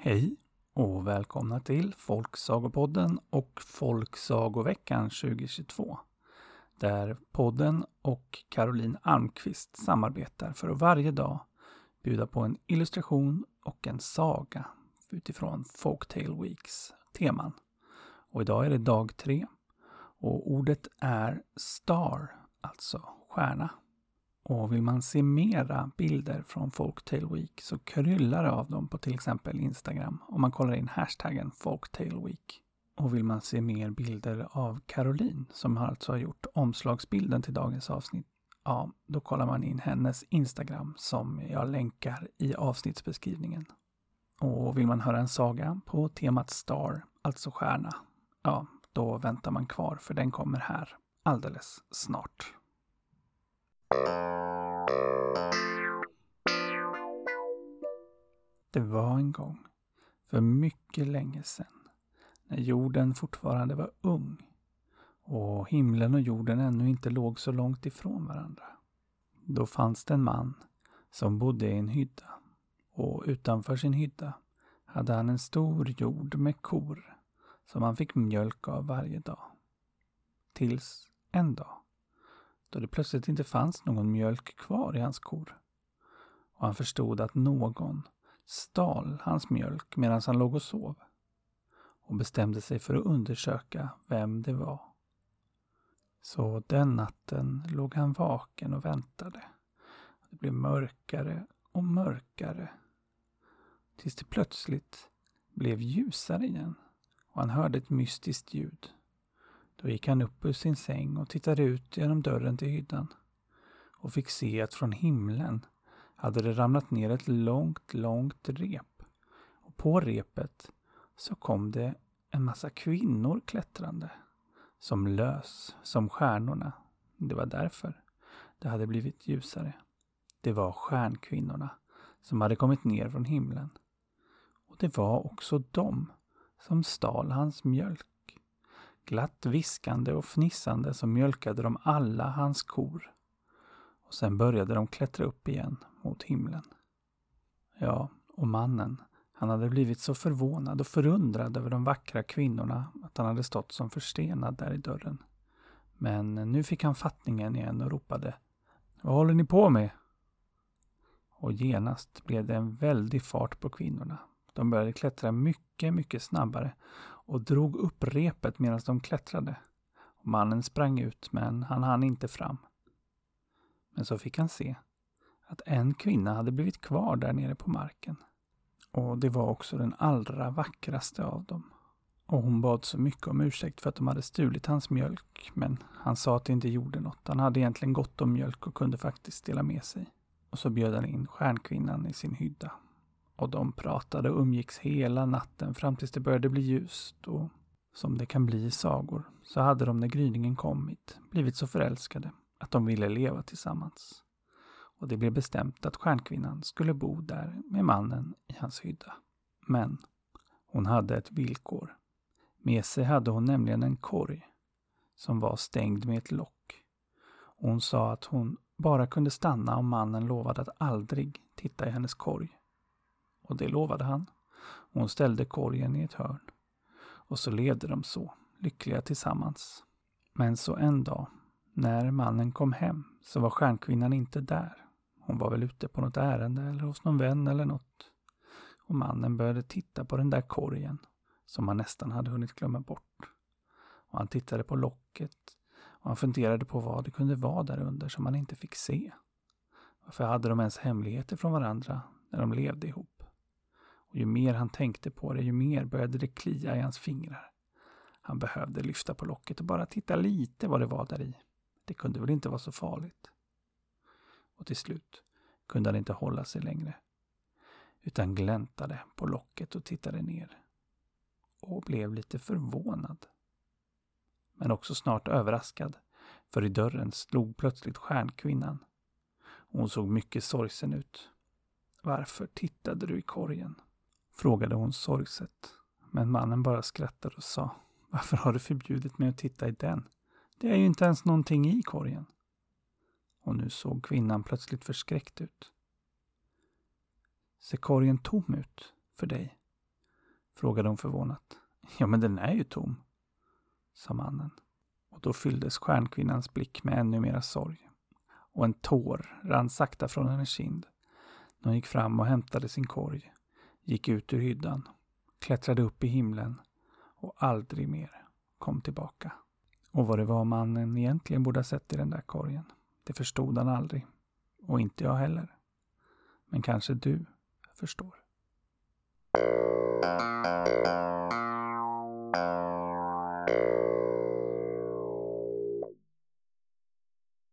Hej och välkomna till Folksagopodden och Folksagoveckan 2022. Där podden och Caroline Almqvist samarbetar för att varje dag bjuda på en illustration och en saga utifrån Folktale Weeks teman. Och idag är det dag tre och ordet är star, alltså stjärna. Och vill man se mera bilder från Folktale Week så kryllar det av dem på till exempel Instagram om man kollar in hashtaggen Folktale Week. Och vill man se mer bilder av Caroline som alltså har gjort omslagsbilden till dagens avsnitt, ja, då kollar man in hennes Instagram som jag länkar i avsnittsbeskrivningen. Och vill man höra en saga på temat Star, alltså stjärna, ja, då väntar man kvar för den kommer här alldeles snart. Det var en gång, för mycket länge sedan, när jorden fortfarande var ung och himlen och jorden ännu inte låg så långt ifrån varandra. Då fanns det en man som bodde i en hydda och utanför sin hydda hade han en stor jord med kor som han fick mjölk av varje dag. Tills en dag då det plötsligt inte fanns någon mjölk kvar i hans kor. Och han förstod att någon stal hans mjölk medan han låg och sov och bestämde sig för att undersöka vem det var. Så den natten låg han vaken och väntade. Det blev mörkare och mörkare. Tills det plötsligt blev ljusare igen och han hörde ett mystiskt ljud. Då gick han upp ur sin säng och tittade ut genom dörren till hyddan och fick se att från himlen hade det ramlat ner ett långt, långt rep. Och på repet så kom det en massa kvinnor klättrande. Som lös, som stjärnorna. Det var därför det hade blivit ljusare. Det var stjärnkvinnorna som hade kommit ner från himlen. Och det var också de som stal hans mjölk. Glatt viskande och fnissande så mjölkade de alla hans kor. Och sen började de klättra upp igen mot himlen. Ja, och mannen, han hade blivit så förvånad och förundrad över de vackra kvinnorna att han hade stått som förstenad där i dörren. Men nu fick han fattningen igen och ropade Vad håller ni på med? Och genast blev det en väldig fart på kvinnorna. De började klättra mycket, mycket snabbare och drog upp repet medan de klättrade. Mannen sprang ut, men han hann inte fram. Men så fick han se att en kvinna hade blivit kvar där nere på marken. Och det var också den allra vackraste av dem. Och hon bad så mycket om ursäkt för att de hade stulit hans mjölk, men han sa att det inte gjorde något. Han hade egentligen gott om mjölk och kunde faktiskt dela med sig. Och så bjöd han in stjärnkvinnan i sin hydda. Och de pratade och umgicks hela natten fram tills det började bli ljust och som det kan bli i sagor så hade de när gryningen kommit blivit så förälskade att de ville leva tillsammans. Och det blev bestämt att stjärnkvinnan skulle bo där med mannen i hans hydda. Men hon hade ett villkor. Med sig hade hon nämligen en korg som var stängd med ett lock. Och hon sa att hon bara kunde stanna om mannen lovade att aldrig titta i hennes korg. Och det lovade han. Hon ställde korgen i ett hörn. Och så levde de så, lyckliga tillsammans. Men så en dag, när mannen kom hem, så var stjärnkvinnan inte där. Hon var väl ute på något ärende eller hos någon vän eller något. Och mannen började titta på den där korgen, som han nästan hade hunnit glömma bort. Och han tittade på locket och han funderade på vad det kunde vara där under som han inte fick se. Varför hade de ens hemligheter från varandra när de levde ihop? Och ju mer han tänkte på det, ju mer började det klia i hans fingrar. Han behövde lyfta på locket och bara titta lite vad det var där i. Det kunde väl inte vara så farligt. Och till slut kunde han inte hålla sig längre. Utan gläntade på locket och tittade ner. Och blev lite förvånad. Men också snart överraskad. För i dörren slog plötsligt stjärnkvinnan. Hon såg mycket sorgsen ut. Varför tittade du i korgen? Frågade hon sorgset. Men mannen bara skrattade och sa Varför har du förbjudit mig att titta i den? Det är ju inte ens någonting i korgen. Och nu såg kvinnan plötsligt förskräckt ut. Ser korgen tom ut för dig? frågade hon förvånat. Ja, men den är ju tom, sa mannen. Och då fylldes stjärnkvinnans blick med ännu mera sorg. Och en tår rann sakta från hennes kind. När hon gick fram och hämtade sin korg, gick ut ur hyddan, klättrade upp i himlen och aldrig mer kom tillbaka. Och vad det var mannen egentligen borde ha sett i den där korgen, det förstod han aldrig. Och inte jag heller. Men kanske du förstår.